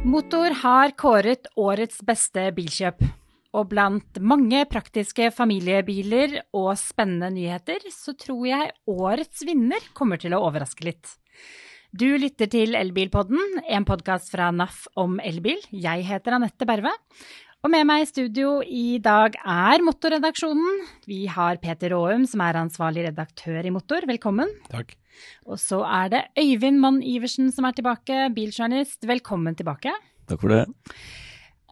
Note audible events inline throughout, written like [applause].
Motor har kåret årets beste bilkjøp. Og blant mange praktiske familiebiler og spennende nyheter, så tror jeg årets vinner kommer til å overraske litt. Du lytter til Elbilpodden, en podkast fra NAF om elbil. Jeg heter Anette Berve. Og med meg i studio i dag er Motorredaksjonen. Vi har Peter Aaum, som er ansvarlig redaktør i Motor. Velkommen. Takk. Og så er det Øyvind Mann Iversen som er tilbake, biljournalist. Velkommen tilbake. Takk for det.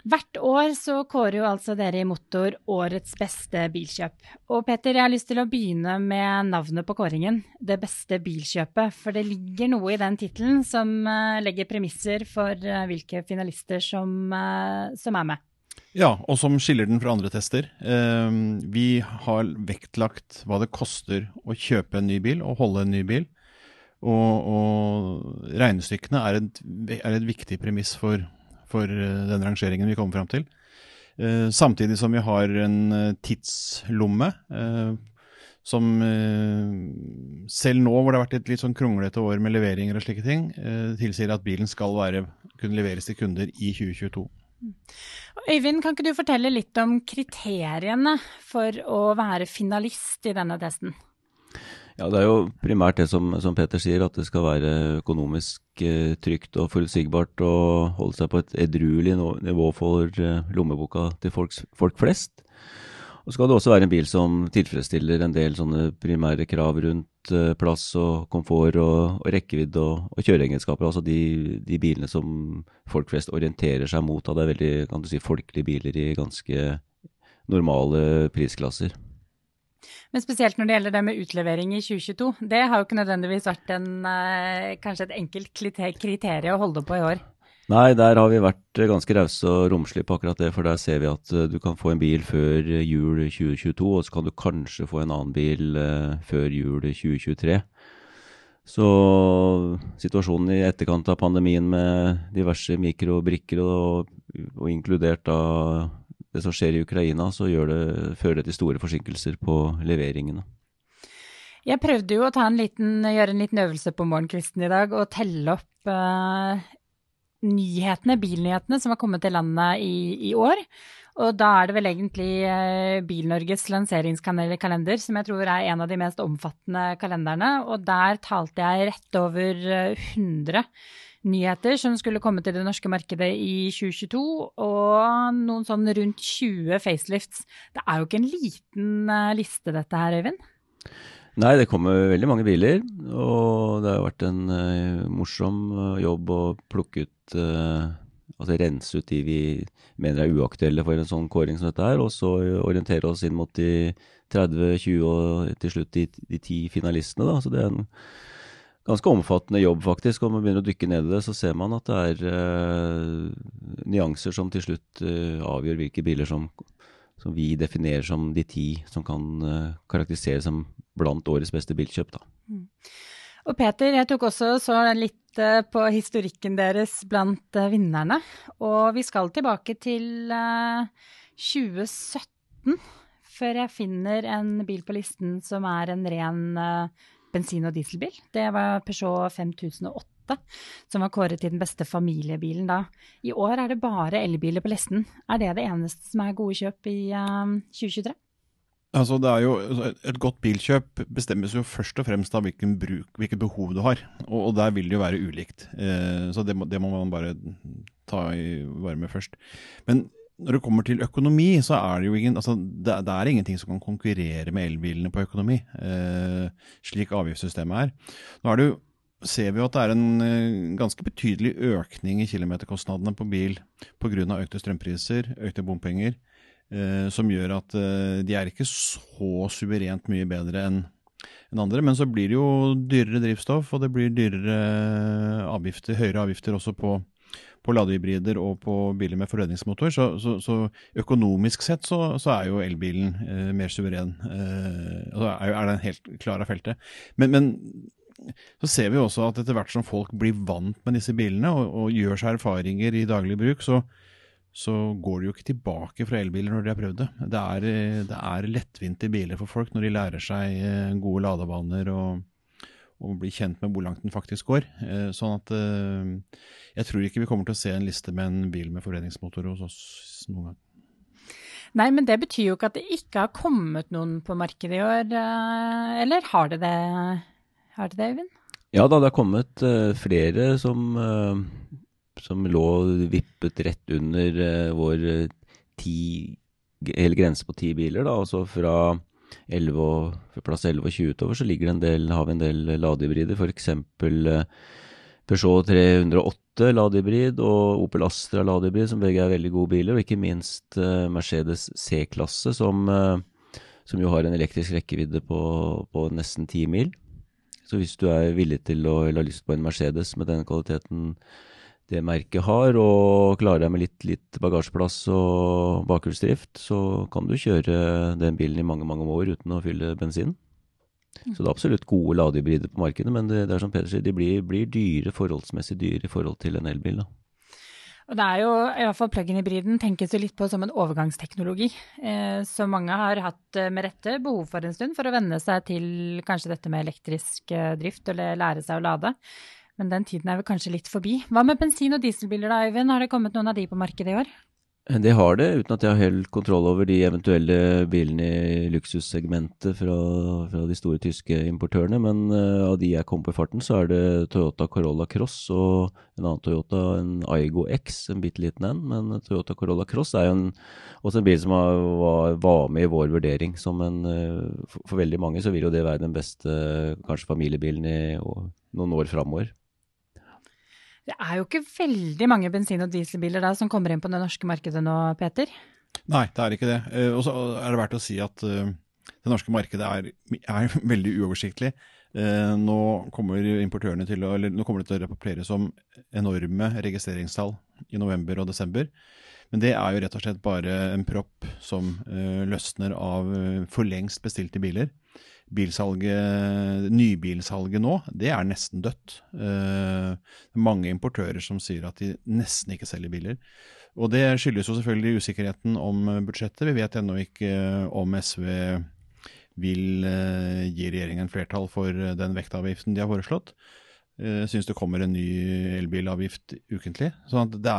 Hvert år så kårer jo altså dere i Motor årets beste bilkjøp. Og Peter, jeg har lyst til å begynne med navnet på kåringen, det beste bilkjøpet. For det ligger noe i den tittelen som uh, legger premisser for uh, hvilke finalister som, uh, som, er med. Ja, og som skiller den fra andre tester. vi har vektlagt hva det koster å kjøpe en ny bil og holde en ny bil. Og, og regnestykkene er et, er et viktig premiss for for eh, den rangeringen vi kommer fram til. Eh, samtidig som vi har en eh, tidslomme som selv nå hvor det har vært et litt sånn kronglete år med leveringer og slike ting, tilsier at bilen skal være, kunne leveres til kunder i 2022. Øyvind, kan ikke du fortelle litt om kriteriene for å være finalist i denne testen? Ja, Det er jo primært det som, som Peter sier, at det skal være økonomisk eh, trygt og forutsigbart og holde seg på et edruelig nivå for eh, lommeboka til folks, folk flest. Og skal det også være en bil som tilfredsstiller en del sånne primære krav rundt eh, plass og komfort og, og rekkevidde og, og, kjøreegenskaper. Altså de, de, bilene som folk flest orienterer seg mot. Da. Det er veldig kan du si, folkelige biler i ganske normale prisklasser. Men spesielt når det gjelder det med utlevering i 2022. Det har jo ikke nødvendigvis vært en, eh, kanskje et enkelt kriterium å holde på i år. Nei, der har vi vært ganske rause og romslige på akkurat det. For der ser vi at eh, du kan få en bil før jul 2022, og så kan du kanskje få en annen bil uh, før jul 2023. Så situasjonen i etterkant av pandemien med diverse mikrobrikker, og, og inkludert da det som skjer i Ukraina, så det, fører det til store forsinkelser på leveringene. Jeg prøvde jo å en liten, gjøre en liten øvelse på morgenkvisten i dag og telle opp uh, nyhetene, bilnyhetene som har kommet til landet i, i, år. Og da er det vel egentlig uh, Bil-Norges lanseringskalender som jeg tror er en av de mest omfattende kalenderne. Og der talte jeg rett over 100 nyheter som skulle komme til det norske markedet i 2022, og noen sånn rundt 20 facelifts. Det er jo ikke en liten eh, liste dette her, Øyvind? Nei, det kommer veldig mange biler, og det har vært en uh, morsom uh, jobb å plukke ut uh, Altså rense ut de vi mener er uaktuelle for en sånn kåring som dette her, og så orientere oss inn mot de 30, 20 og til slutt de, de 10 finalistene. da, så det er en ganske omfattende jobb, faktisk. Om man begynner å dykke ned i det, så ser man at det er uh, nyanser som til slutt avgjør hvilke biler som, som, vi definerer som de ti som kan uh, karakteriseres som blant årets beste bilkjøp. Da. Mm. Og Peter, jeg tok også så litt på historikken deres blant vinnerne. Og vi skal tilbake til 2017 før jeg finner en bil på listen som er en ren bensin- og dieselbil. Det var Peugeot 5008 som var kåret til den beste familiebilen da. I år er det bare elbiler på listen. Er det det eneste som er gode kjøp i uh, 2023? Altså det er jo, altså, Et godt bilkjøp bestemmes jo først og fremst av bruk, hvilket behov du har. Og, og der vil det jo være ulikt. Eh, så det må, det må, man bare ta i varme først. Men når det kommer til økonomi, så er det jo ingen, altså det, det er ingenting som kan konkurrere med elbilene på økonomi, eh, slik avgiftssystemet er. Nå er det jo, ser vi at det er en eh, ganske betydelig økning i kilometerkostnadene på bil pga. økte strømpriser, økte bompenger, eh, som gjør at eh, de er ikke så suverent mye bedre enn enn andre. Men så blir det jo dyrere drivstoff, og det blir dyrere avgifter, høyere avgifter også på på ladehybrider og på biler med forredningsmotor, Så, så, så, økonomisk sett så, så er jo elbilen eh, mer suveren. Eh, altså er, er den helt klar av feltet. Men, men, så ser vi også at etter hvert som folk blir vant med disse bilene og, og gjør seg erfaringer i daglig bruk, så, så går de jo ikke tilbake fra elbiler når de har prøvd det. Det er, det er lettvinte biler for folk når de lærer seg eh, gode ladebaner og, og bli kjent med hvor langt den faktisk går. Eh, sånn at eh, jeg tror ikke vi kommer til å se en liste med en bil med forbrenningsmotor hos oss noen gang. Nei, men det betyr jo ikke at det ikke har kommet noen på markedet i år, eller har det det, har det, det Øyvind? Ja da, det har kommet uh, flere som, uh, som lå vippet rett under uh, vår ti, grense på ti biler. da, altså fra 11 og, plass 11 og 20 utover så ligger det en del, har vi en del ladehybrider, f.eks. Peugeot 308 ladehybrid og Opel Astra ladehybrid, som begge er veldig gode biler. Og ikke minst Mercedes C-klasse, som, som, jo har en elektrisk rekkevidde på, på nesten ti mil. Så hvis du er villig til å, eller har lyst på en Mercedes med den kvaliteten det merket har, og klarer deg med litt, litt bagasjeplass og bakhjulsdrift, så kan du kjøre den bilen i mange, mange år uten å fylle bensin. Så det er absolutt gode ladehybrider på markedet, men det, det, er som Peder sier, de blir, blir, dyre, forholdsmessig dyre i forhold til en elbil. da. Og det er jo, i hvert fall plug-in-hybriden tenkes jo litt på som en overgangsteknologi. Eh, så mange har hatt eh, med rette behov for en stund for å venne seg til kanskje dette med elektrisk eh, drift, eller lære seg å lade. Men den tiden er vel kanskje litt forbi. Hva med bensin- og dieselbiler da, Øyvind? Har det kommet noen av de på markedet i år? Det har det, uten at jeg har helt kontroll over de eventuelle bilene i luksussegmentet fra, fra, de store tyske importørene. Men uh, av de jeg kom på i farten, så er det Toyota Corolla Cross og en annen Toyota, en Aigo X, en bitte liten en. Men Toyota Corolla Cross er jo en, også en bil som har, var, var, med i vår vurdering. Som en, uh, for, for, veldig mange så vil jo det være den beste kanskje familiebilen i og, noen år framover. Det er jo ikke veldig mange bensin- og dieselbiler da som kommer inn på det norske markedet nå, Peter? Nei, det er ikke det. Eh, og så er det verdt å si at eh, det norske markedet er, er [laughs] veldig uoversiktlig. Eh, nå kommer importørene til å, eller nå kommer det til å rapportere som enorme registreringstall i november og desember. Men det er jo rett og slett bare en propp som løsner av for lengst bestilte biler bilsalget, nybilsalget nå, det er nesten dødt. Uh, mange importører som sier at de nesten ikke selger biler. Og det skyldes jo selvfølgelig usikkerheten om budsjettet. Vi vet ennå ikke om SV vil uh, gi regjeringen flertall for den vektavgiften de har foreslått. Jeg uh, det kommer en ny elbilavgift ukentlig. Så det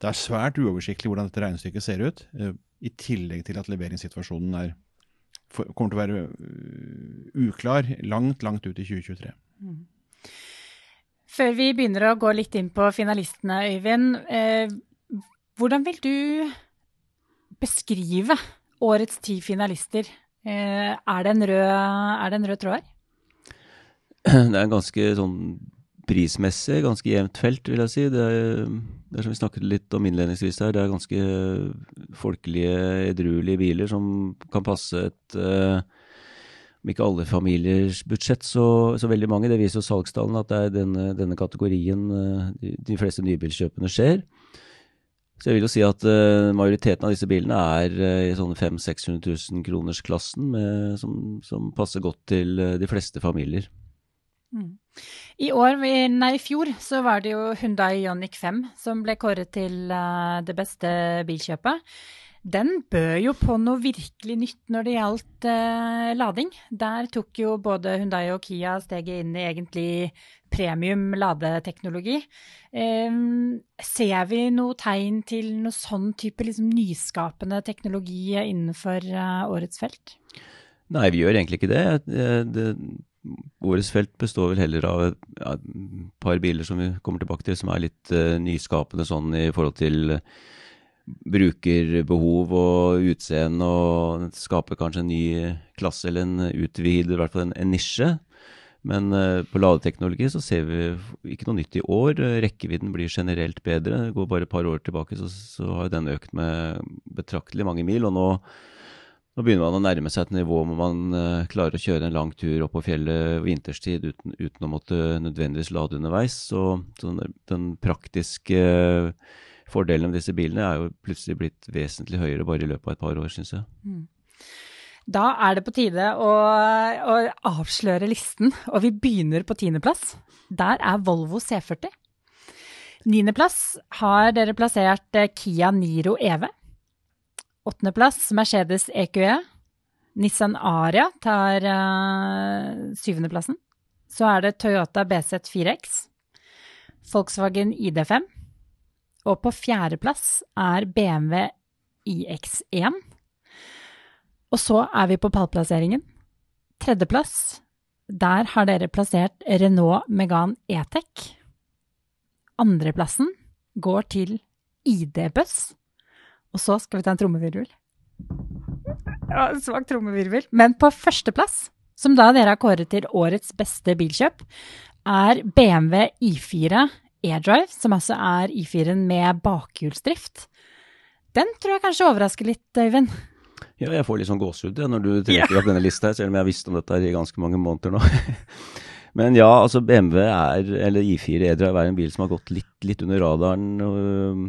det er svært uoversiktlig hvordan dette regnestykket ser ut. I tillegg til at leveringssituasjonen er kommer til å være øh, uklar langt, langt ut i 2023. Mm. Før vi begynner å gå litt inn på finalistene, Øyvind. Eh, hvordan vil du beskrive årets ti finalister? Eh, er, det rød, er, det en rød, tråd her? [clears throat] Det er en ganske sånn prismessig ganske jevnt felt, vil jeg si. Det er, det er som vi snakket litt om innledningsvis her, det er ganske folkelige, edruelige biler som kan passe et uh, om ikke alle familiers budsjett, så, så, veldig mange. Det viser jo salgstallene at det er denne, denne kategorien uh, de, de, fleste nybilkjøpene skjer. Så jeg vil jo si at uh, majoriteten av disse bilene er uh, i sånne 500 000-600 000 kroners klassen, som, som, passer godt til de fleste familier. Mm. I år, nei, i fjor så var det jo Hundai Ioniq 5 som ble kåret til uh, det beste bilkjøpet. Den bød jo på noe virkelig nytt når det gjaldt eh, lading. Der tok jo både Hundai og Kia steget inn i egentlig premium ladeteknologi. Eh, ser vi noe tegn til noe sånn type liksom, nyskapende teknologi innenfor eh, årets felt? Nei, vi gjør egentlig ikke det. det, det Årets felt består vel heller av et ja, par biler som vi kommer tilbake til, som er litt uh, nyskapende sånn i forhold til uh, brukerbehov og utseende, og skaper kanskje en ny klasse eller en utvider, i hvert fall en, en nisje. Men uh, på ladeteknologi så ser vi ikke noe nytt i år. Rekkevidden blir generelt bedre. Det går bare et par år tilbake, så, så har den økt med betraktelig mange mil. og nå nå begynner man å nærme seg et nivå hvor man uh, klarer å kjøre en lang tur opp på fjellet vinterstid uten, uten, å måtte nødvendigvis lade underveis. Så, så den, den, praktiske uh, fordelen med disse bilene er jo plutselig blitt vesentlig høyere bare i løpet av et par år, syns jeg. Mm. Da er det på tide å, å, avsløre listen, og vi begynner på tiendeplass. Der er Volvo C40. Niendeplass har dere plassert eh, Kia Niro EV. Åttendeplass Mercedes EQE. Nissan Aria tar uh, syvendeplassen. så er det Toyota BZ4X, Volkswagen ID5, og på fjerdeplass er BMW iX1. Og så er vi på pallplasseringen. Tredjeplass, der har dere plassert Renault Megan E-Tech. Andreplassen går til ID-buss. Og så skal vi ta en trommevirvel. Ja, svak trommevirvel. Men på førsteplass, som da dere har kåret til årets beste bilkjøp, er BMW I4 E-Drive, som altså er I4-en med bakhjulsdrift. Den tror jeg kanskje overrasker litt, Øyvind. Ja, jeg får litt sånn gåsehud når du trekker opp denne lista, her, selv om jeg har visst om dette i ganske mange måneder nå. [laughs] Men ja, altså BMW er, eller I4 E-Drive er en bil som har gått litt, litt under radaren øh,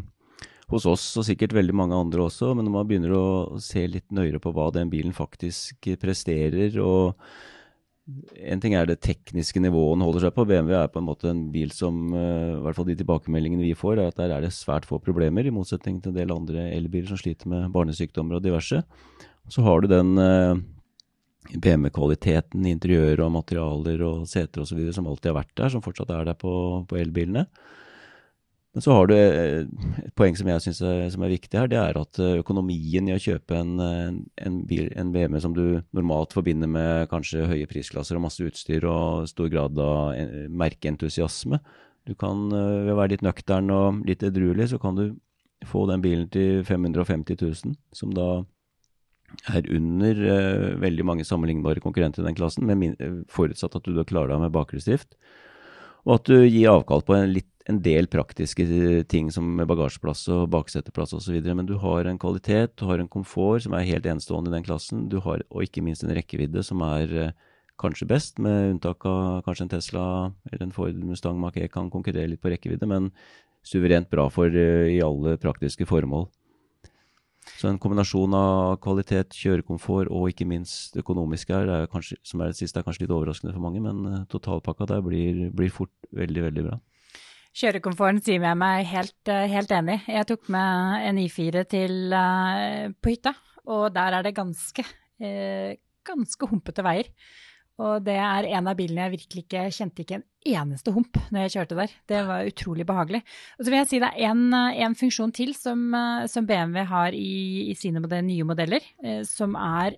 hos oss, og sikkert veldig mange andre også. Men når man begynner å se litt nøyere på hva den bilen faktisk presterer, og en ting er det tekniske nivået den holder seg på. BMW er på en måte en bil som, øh, i hvert fall de tilbakemeldingene vi får, er at der er det svært få problemer, i motsetning til en del andre elbiler som sliter med barnesykdommer og diverse. Så har du den øh, BMW-kvaliteten interiør og materialer og seter osv. som alltid har vært der, som fortsatt er der på, på elbilene. Men så har du eh, et poeng som jeg syns er, er, viktig her. Det er at eh, økonomien i å kjøpe en, en, bil, en BMW som du normalt forbinder med kanskje høye prisklasser og masse utstyr og stor grad av merkeentusiasme Du kan ved å være litt nøktern og litt edruelig, så kan du få den bilen til 550 000, som da er under veldig mange sammenlignbare konkurrenter i den klassen, min, forutsatt at du da klarer deg med bakhjulsdrift. Og at du gir avkall på en, litt, en del praktiske ting som bagasjeplass og bakseteplass osv. Men du har en kvalitet, du har en komfort som er helt enestående i den klassen. Du har, og ikke minst en rekkevidde som er uh, kanskje best, med unntak av kanskje en Tesla eller en Ford Mustang Mach-E kan konkurrere litt på rekkevidde, men suverent bra for uh, i alle praktiske formål. Så en kombinasjon av kvalitet, kjørekomfort og ikke minst økonomisk her, er kanskje, som er det siste, er kanskje litt overraskende for mange, men uh, totalpakka der blir, blir, fort veldig, veldig bra. Kjørekomforten sier jeg meg helt, uh, helt enig. Jeg tok med en I4 til, uh, på hytta, og der er det ganske, ganske humpete veier. Og det er en av bilene jeg virkelig ikke kjente ikke en eneste hump når jeg kjørte der. Det var utrolig behagelig. Og så vil jeg si det er en, funksjon til som, som BMW har i, i sine modell, nye modeller, eh, som er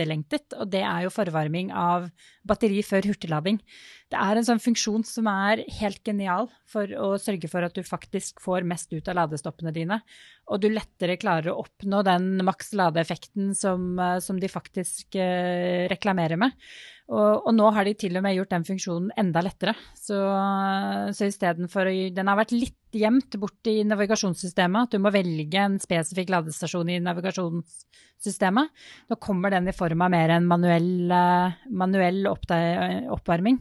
etterlengtet, og det er jo forvarming av batteri før hurtiglading. Det er en sånn funksjon som er helt genial for å sørge for at du faktisk får mest ut av ladestoppene dine, og du lettere klarer å oppnå den maks ladeeffekten som, eh, som de faktisk eh, reklamerer med. Og, og, nå har de til og med gjort den funksjonen enda lettere. Så, så istedenfor å Den har vært litt gjemt bort i navigasjonssystemet, at du må velge en spesifikk ladestasjon i navigasjonssystemet. Nå kommer den i form av mer enn manuell, eh, manuell oppvarming.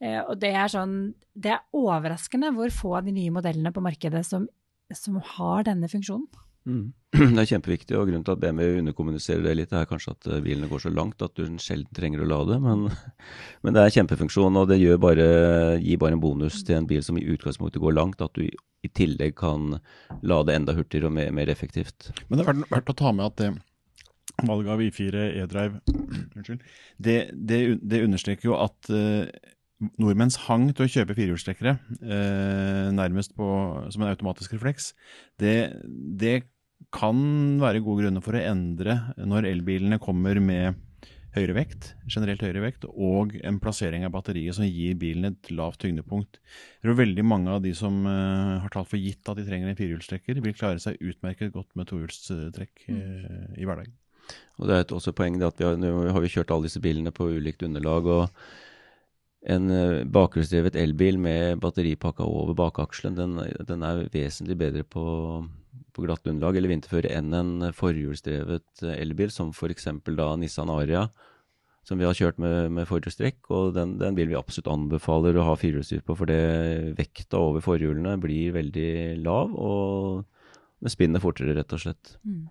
Eh, og det er sånn Det er overraskende hvor få av de nye modellene på markedet som, som har denne funksjonen. Mm. [clears throat] Det er kjempeviktig, og grunnen til at BMW underkommuniserer det litt, er kanskje at eh, bilene går så langt at du sjelden trenger å lade. Men, [laughs] men det er kjempefunksjon, og det bare, gir bare en bonus til en bil som i utgangspunktet går langt, at du i tillegg kan lade enda hurtigere og mer, mer effektivt. Men det er verdt, verdt å ta med at det valget av I4 e-drive [clears throat] det, det, det, understreker jo at uh, nordmenns hang til å kjøpe firehjulstrekkere, eh, nærmest på, som en automatisk refleks, det, det kan være gode grunner for å endre når elbilene kommer med høyere vekt, generelt høyere vekt, og en plassering av batteriet som gir bilen et lavt tyngdepunkt. Jeg tror veldig mange av de som eh, har talt for gitt at de trenger en firehjulstrekker, vil klare seg utmerket godt med tohjulstrekk eh, i hverdagen. Og Det er også poeng at vi har, nå har vi kjørt alle disse bilene på ulikt underlag. og en uh, bakhjulsdrevet elbil med batteripakka over bakakselen, den, den er vesentlig bedre på på glatt underlag eller vinterføre enn en forhjulsdrevet eh, elbil, som f.eks. da Nissan Aria, som vi har kjørt med, med forhjulstrekk. Og den, den vil vi absolutt anbefaler å ha firehjulsdrift på, for det vekta over forhjulene blir veldig lav, og det spinner fortere, rett og slett. Mm.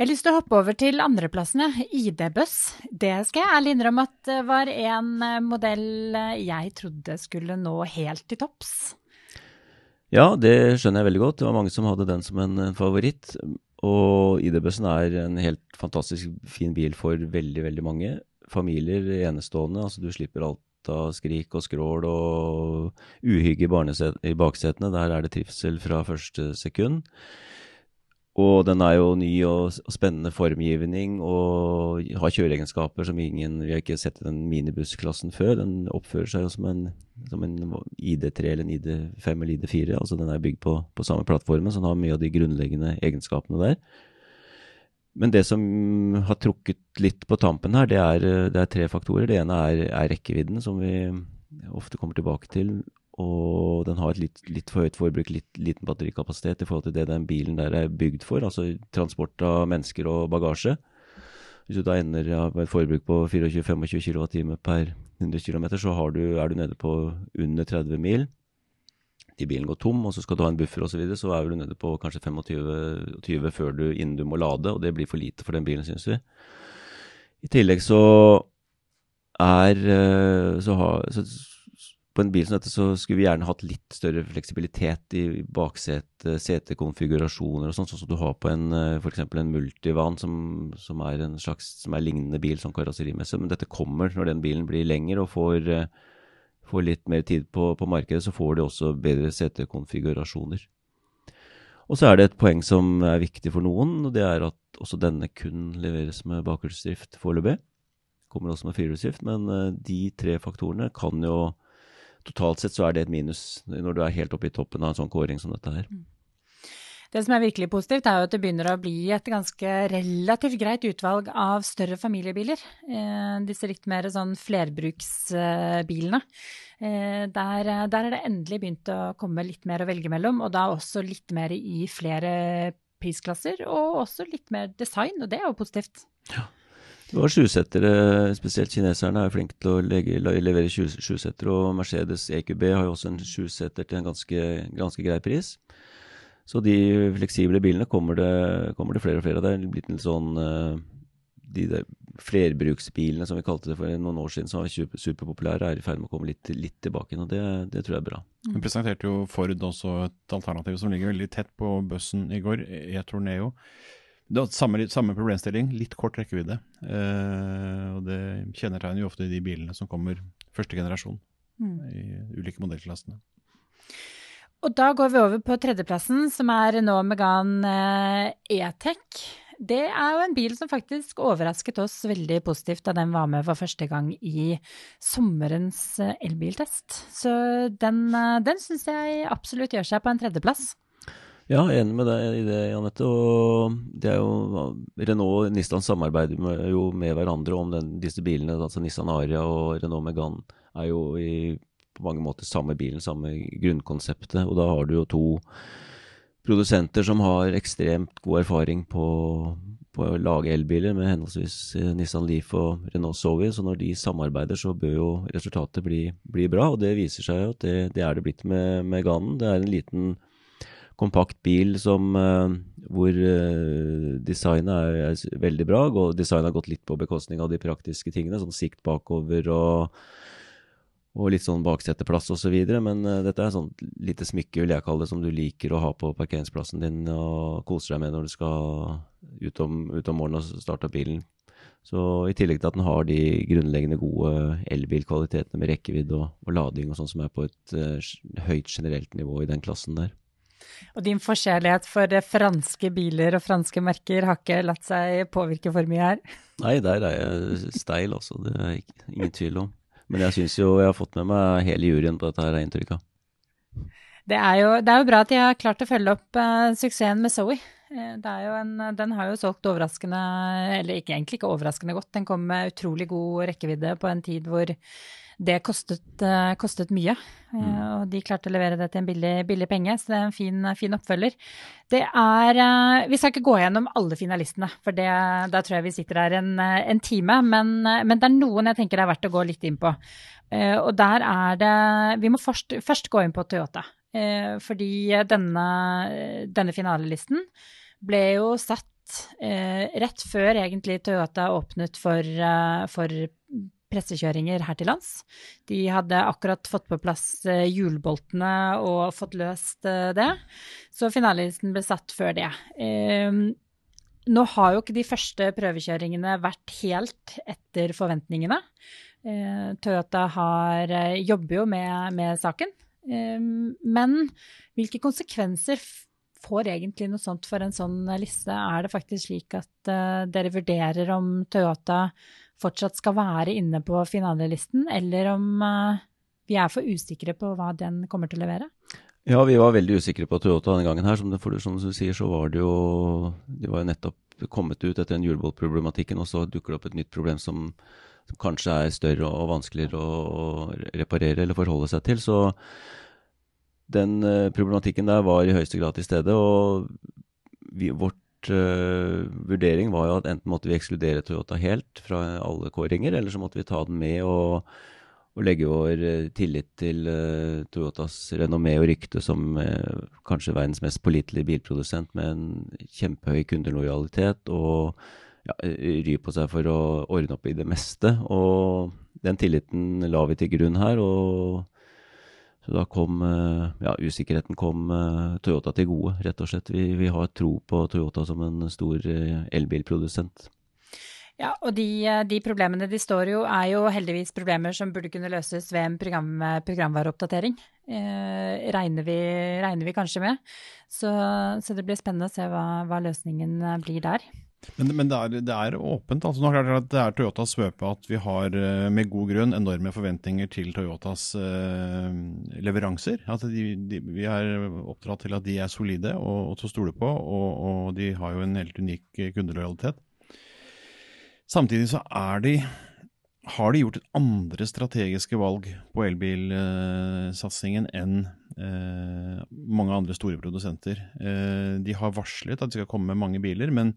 Jeg har lyst til å hoppe over til andreplassene. ID-buss. Det skal jeg ærlig innrømme at det var en eh, modell jeg trodde skulle nå helt til topps. Ja, det skjønner jeg veldig godt. Det var mange som hadde den som en favoritt. Og ID-bussen er en helt fantastisk fin bil for veldig, veldig mange. Familier enestående. Altså du slipper alt av skrik og skrål og uhygge i, i baksetene. Der er det trivsel fra første sekund. Og den er jo ny og, spennende formgivning og har kjøreegenskaper som ingen Vi har ikke sett i den minibussklassen før. Den oppfører seg jo som en, som en ID3 eller en ID5 eller ID4. Altså den er bygd på, på samme plattformen, så den har mye av de grunnleggende egenskapene der. Men det som har trukket litt på tampen her, det er, det er tre faktorer. Det ene er, er rekkevidden, som vi ofte kommer tilbake til og den har et litt, litt for høyt forbruk, litt liten batterikapasitet i forhold til det den bilen der er bygd for, altså transport av mennesker og bagasje. Hvis du da ender med et forbruk på 24-25 kWt per 100 km, så du, er du nede på under 30 mil. De bilen går tom, og så skal du ha en buffer osv., så, videre, så er du nede på kanskje 25 før du, innen du må lade, og det blir for lite for den bilen, syns vi. I tillegg så er eh, så, har, så på en bil som dette så skulle vi gjerne hatt litt større fleksibilitet i baksete, setekonfigurasjoner og sånn, sånn som du har på en eh, f.eks. en multivan, som, som, er en slags som er lignende bil som karosserimessig. Men dette kommer når den bilen blir lengre og får, eh, får litt mer tid på, på, markedet, så får de også bedre setekonfigurasjoner. Og så er det et poeng som er viktig for noen, og det er at også denne kun leveres med bakhjulsdrift foreløpig. Kommer også med firehjulsdrift, men eh, de tre faktorene kan jo totalt sett så er det et minus når du er helt oppe i toppen av en sånn kåring som dette her. Mm. Det som er virkelig positivt, er jo at det begynner å bli et ganske relativt greit utvalg av større familiebiler. Eh, disse litt mer sånn flerbruksbilene. Eh, der, der, er det endelig begynt å komme litt mer å velge mellom, og da også litt mer i flere prisklasser, og også litt mer design, og det er jo positivt. Ja. Og sjusettere, spesielt kineserne, er flinke til å legge, levere sjusettere. Og Mercedes EQB har jo også en sjusetter til en ganske, ganske, grei pris. Så de fleksible bilene kommer det, kommer det flere og flere av. Det er blitt en sånn De De flerbruksbilene som vi kalte det for noen år siden, som var superpopulære, er i ferd med å komme litt, litt tilbake igjen. Og det, det, tror jeg er bra. Vi presenterte jo Ford også et alternativ som ligger veldig tett på bussen i går, E-Tor Neo. Det er samme, samme problemstilling, litt kort rekkevidde. Uh, og det kjennetegner jo ofte de bilene som kommer første generasjon mm. i ulike modellklassene. Og da går vi over på tredjeplassen, som er Renault Megane eh, E-Tech. Det er jo en bil som faktisk overrasket oss veldig positivt da den var med for første gang i sommerens eh, elbiltest. Så den, den syns jeg absolutt gjør seg på en tredjeplass. Ja, enig med deg i det, Janette. Og det er jo Renault og Nissan samarbeider med, jo med hverandre om den, disse bilene. altså Nissan Aria og Renault Megane er jo i, på mange måter samme bilen, samme grunnkonseptet. Og da har du jo to produsenter som har ekstremt god erfaring på, på å lage elbiler, med henholdsvis eh, Nissan Leaf og Renault Zoe. Så når de samarbeider, så bør jo resultatet bli, bli bra. Og det viser seg jo at det, det er det blitt med Meganen. Det er en liten kompakt bil som, uh, hvor uh, designet er, er, veldig bra. Og designet har gått litt på bekostning av de praktiske tingene, sånn sikt bakover og, og litt sånn bakseteplass osv. Så Men uh, dette er sånn lite smykke, vil jeg kalle det, som du liker å ha på parkeringsplassen din og koser deg med når du skal ut om, ut om morgenen og starte bilen. Så i tillegg til at den har de grunnleggende gode elbilkvalitetene med rekkevidde og, og, lading og sånn som er på et høyt generelt nivå i den klassen der. Og din forskjellighet for franske biler og franske merker har ikke latt seg påvirke for mye her? Nei, der er jeg steil, altså. Det er ikke, ingen tvil om. Men jeg syns jo jeg har fått med meg hele juryen på dette her, er inntrykk av. Det er, jo, det er jo bra at de har klart å følge opp uh, suksessen med Zoe. Uh, en, den har jo solgt overraskende, eller ikke, egentlig ikke overraskende godt. Den kom med utrolig god rekkevidde på en tid hvor det kostet, uh, kostet mye. Mm. og de klarte å levere det til en billig, billig penge, så det er en fin, fin oppfølger. Det er Vi skal ikke gå gjennom alle finalistene, for det, da tror jeg vi sitter her en, en time. Men, men, det er noen jeg tenker det er verdt å gå litt inn på. og der er det Vi må først, først gå inn på Toyota. fordi denne, denne finalelisten ble jo satt rett før egentlig Toyota åpnet for, for pressekjøringer her til lands. De hadde akkurat fått på plass eh, hjulboltene og fått løst eh, det. Så finalelisten ble satt før det. Ehm, nå har jo ikke de første prøvekjøringene vært helt etter forventningene. Eh, Toyota har, jobber jo med, med saken. Men hvilke konsekvenser får egentlig noe sånt for en sånn liste? Er det faktisk slik at dere vurderer om Toyota fortsatt skal være inne på finalelisten, eller om vi er for usikre på hva den kommer til å levere? Ja, vi var veldig usikre på Toyota denne gangen her. Som, det, som du sier, så var det jo De var jo nettopp kommet ut etter den hjulboltproblematikken, og så dukker det opp et nytt problem som, som kanskje er større og vanskeligere å, reparere eller forholde seg til. Så den uh, problematikken der var i høyeste grad til stede. Og vi, vårt uh, vurdering var jo at enten måtte vi ekskludere Toyota helt fra alle kåringer, eller så måtte vi ta den med og og legge vår uh, tillit til uh, Toyotas renommé og rykte som kanskje verdens mest pålitelige bilprodusent med en kjempehøy kundelojalitet og ja, ry på seg for å ordne opp i det meste. Og den tilliten la vi til grunn her. og så da kom uh, ja, usikkerheten kom Toyota til gode, rett og slett. Vi, vi har tro på Toyota som en stor elbilprodusent. Ja, og de, eh, de, problemene de står jo, er jo heldigvis problemer som burde kunne løses ved en program, programvareoppdatering. Eh, regner, vi, regner, vi, kanskje med. Så, så, det blir spennende å se hva, hva løsningen eh, blir der. Men, men det, er, det, er, åpent. altså nå er Det det er Toyotas svøpe at vi har eh, med god grunn enorme forventninger til Toyotas eh, leveranser. Altså de, de, vi er oppdratt til at de er solide og, og til å stole på, og, og de har jo en helt unik kundelojalitet. Samtidig så er de har de gjort et andre strategiske valg på elbilsatsingen enn eh, mange andre store produsenter. Eh, de har varslet at de skal komme med mange biler, men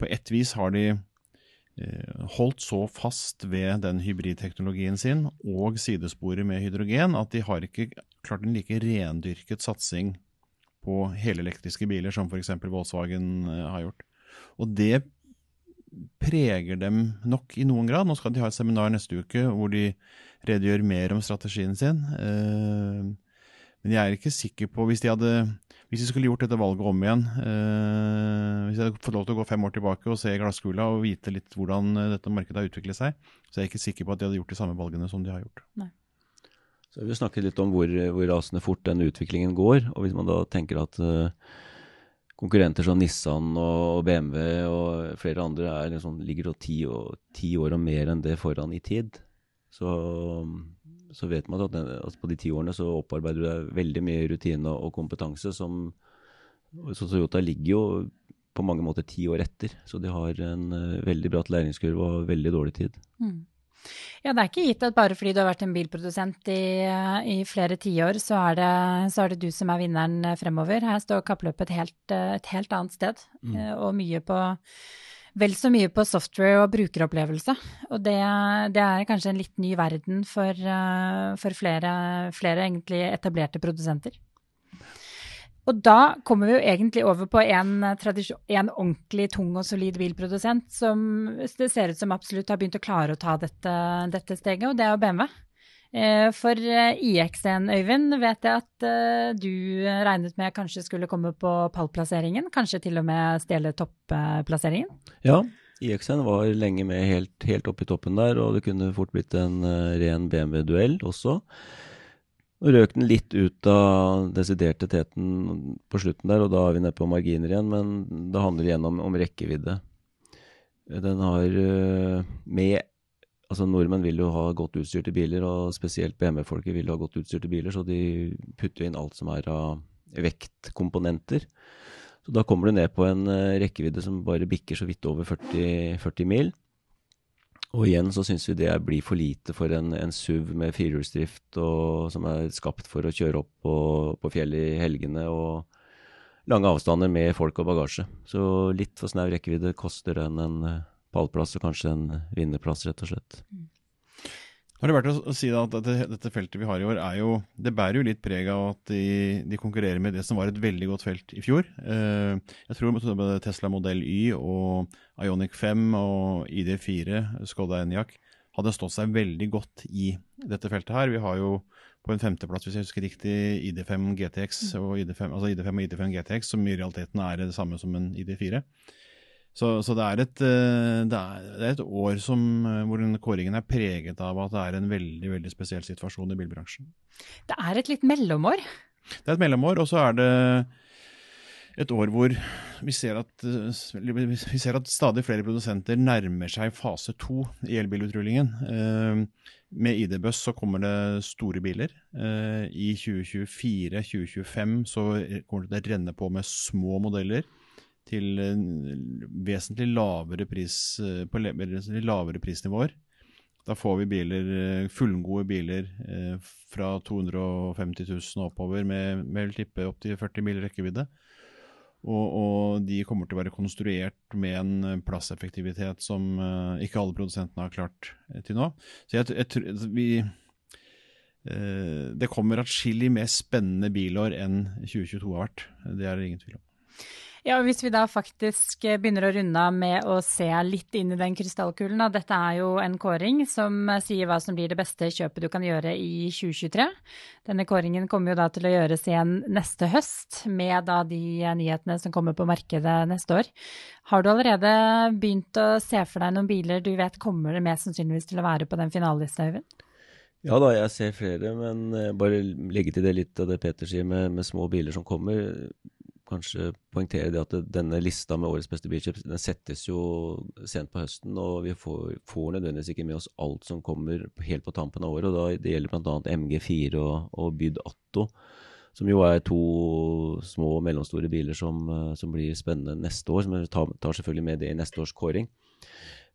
på ett vis har de eh, holdt så fast ved den hybridteknologien sin og sidesporet med hydrogen at de har ikke klart en like rendyrket satsing på helelektriske biler som f.eks. Volkswagen eh, har gjort. Og det preger dem nok i noen grad. Nå skal de ha et seminar neste uke hvor de redegjør mer om strategien sin. Eh, men jeg er ikke sikker på Hvis de, hadde, hvis vi skulle gjort dette valget om igjen eh, Hvis jeg hadde fått lov til å gå fem år tilbake og se glasskula og vite litt hvordan dette markedet har utviklet seg, så er jeg ikke sikker på at de hadde gjort de samme valgene som de har gjort. Nei. Så Vi snakket litt om hvor, hvor rasende fort den utviklingen går. og Hvis man da tenker at uh, konkurrenter som Nissan og BMW og flere andre er liksom, ligger ti, år, ti år og mer enn det foran i tid. Så, så vet man at, den, altså på de ti årene så opparbeider du deg veldig mye rutine og kompetanse som Så Toyota ligger jo på mange måter ti år etter. Så de har en uh, veldig bratt læringskurve og veldig dårlig tid. Mm. Ja, det er ikke gitt at bare fordi du har vært en bilprodusent i, i flere tiår, så, er det, så er det du som er vinneren fremover. Her står kappløpet et helt, et helt annet sted, mm. Eh, og mye på Vel så mye på software og brukeropplevelse. Og det, det er kanskje en litt ny verden for, eh, for flere, flere etablerte produsenter. Og da kommer vi jo egentlig over på en, en, ordentlig tung og solid bilprodusent som det ser ut som absolutt har begynt å klare å ta dette, dette steget, og det er jo BMW. Eh, for eh, IX1, Øyvind, vet jeg at eh, du regnet med kanskje skulle komme på pallplasseringen? Kanskje til og med stjele topplasseringen? Ja, IX-en var lenge med helt, helt oppe i toppen der, og det kunne fort blitt en ren BMW-duell også. Nå røk den litt ut av desiderte teten på slutten der, og da er vi nede på marginer igjen, men det handler igjen om, om rekkevidde. Den har med Altså Nordmenn vil jo ha godt utstyrte biler, og spesielt BMW-folket vil ha godt utstyrte biler, så de putter inn alt som er av vektkomponenter. Så da kommer du ned på en eh, rekkevidde som bare bikker så vidt over 40, 40 mil. Og igjen så syns vi det blir for lite for en, en SUV med firehjulsdrift som er skapt for å kjøre opp på, på fjellet i helgene og lange avstander med folk og bagasje. Så litt for snau rekkevidde koster den en pallplass og kanskje en vinnerplass, rett og slett. Har det vært å si at dette, dette, feltet vi har i år, er jo, det bærer jo litt preg av at de, de, konkurrerer med det som var et veldig godt felt i fjor. Eh, jeg tror både Tesla modell Y og Ionic 5 og ID4, Skoda Enyaq, hadde stått seg veldig godt i dette feltet her. Vi har jo på en femteplass, hvis jeg husker riktig, ID5 GTX og ID5, altså ID5 og ID5 GTX, som i realiteten er det samme som en ID4. Så, så det, er et, eh, det, er, det er et år som, eh, hvor den kåringen er preget av at det er en veldig veldig spesiell situasjon i bilbransjen. Det er et litt mellomår. Det er et mellomår, og så er det et år hvor vi ser, at, vi ser at stadig flere produsenter nærmer seg fase to i elbilutrullingen. Med ID-buss så kommer det store biler. I 2024-2025 så kommer det til å renne på med små modeller til vesentlig lavere, pris, på vesentlig lavere prisnivåer. Da får vi biler, fullgode biler fra 250 000 oppover med, med tippe opptil 40 mil rekkevidde. Og, og, de kommer til å være konstruert med en plasseffektivitet som ikke alle produsentene har klart til nå. Så jeg, jeg altså, vi Det kommer atskillig mer spennende bilår enn 2022 har vært. Det er det ingen tvil om. Ja, og Hvis vi da faktisk begynner å runde av med å se litt inn i den krystallkulen. Dette er jo en kåring som sier hva som blir det beste kjøpet du kan gjøre i 2023. Denne kåringen kommer jo da til å gjøres igjen neste høst, med da de nyhetene som kommer på markedet neste år. Har du allerede begynt å se for deg noen biler du vet kommer det mest sannsynligvis til å være på den finalelista, Øyvind? Ja da, jeg ser flere, men bare legge til det litt av det Peter sier med, med små biler som kommer kanskje poengtere det at denne lista med årets beste bilkjøp den settes jo sent på høsten, og vi får, får, nødvendigvis ikke med oss alt som kommer helt på tampen av året. og da, Det gjelder bl.a. MG4 og, og Byd Atto, som jo er to små og mellomstore biler som, som blir spennende neste år. som tar, tar, selvfølgelig med det i neste års kåring.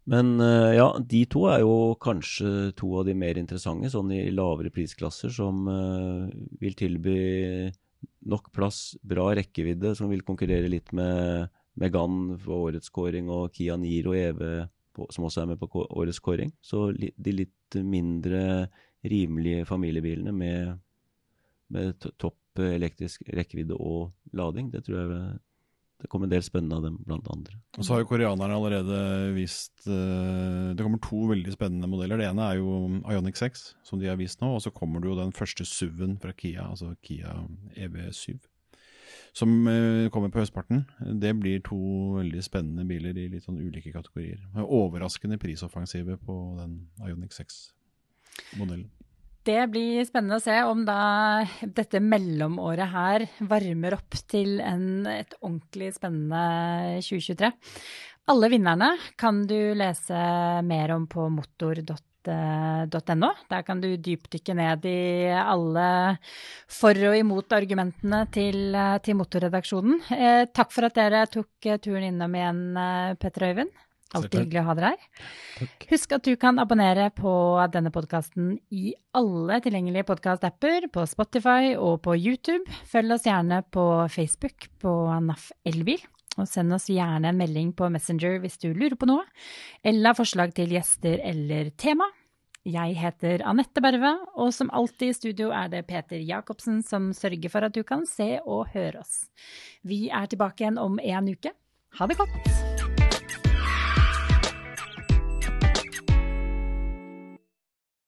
Men eh, ja, de to er jo kanskje to av de mer interessante, sånn i lavere prisklasser, som uh, vil tilby nok plass, bra rekkevidde, som vil konkurrere litt med Megan for årets kåring og Kia Niro og på, som også er med på årets kåring. Så de litt mindre rimelige familiebilene med, med topp elektrisk rekkevidde og lading, det tror jeg det kommer en del spennende av dem, blant andre. Og så har jo koreanerne allerede vist uh, Det kommer to veldig spennende modeller. Det ene er jo Ionic 6, som de har vist nå. Og så kommer det jo den første SUV-en fra Kia, altså Kia EV7. Som uh, kommer på høstparten. Det blir to veldig spennende biler i litt sånn ulike kategorier. Overraskende prisoffensive på den Ionic 6-modellen. Det blir spennende å se om da dette mellomåret her varmer opp til en, et ordentlig spennende 2023. Alle vinnerne kan du lese mer om på motor.no. Der kan du dypdykke ned i alle for og imot argumentene til, til motorredaksjonen. Eh, takk for at dere tok turen innom igjen, eh, Petter Øyvind. Alltid hyggelig å ha dere her. Takk. Husk at du kan abonnere på denne podkasten i alle tilgjengelige podkast-apper, på Spotify og på YouTube. Følg oss gjerne på Facebook på NAF Elbil. Og send oss gjerne en melding på Messenger hvis du lurer på noe, eller forslag til gjester eller tema. Jeg heter Anette Berve, og som alltid i studio er det Peter Jacobsen som sørger for at du kan se og høre oss. Vi er tilbake igjen om en uke. Ha det godt!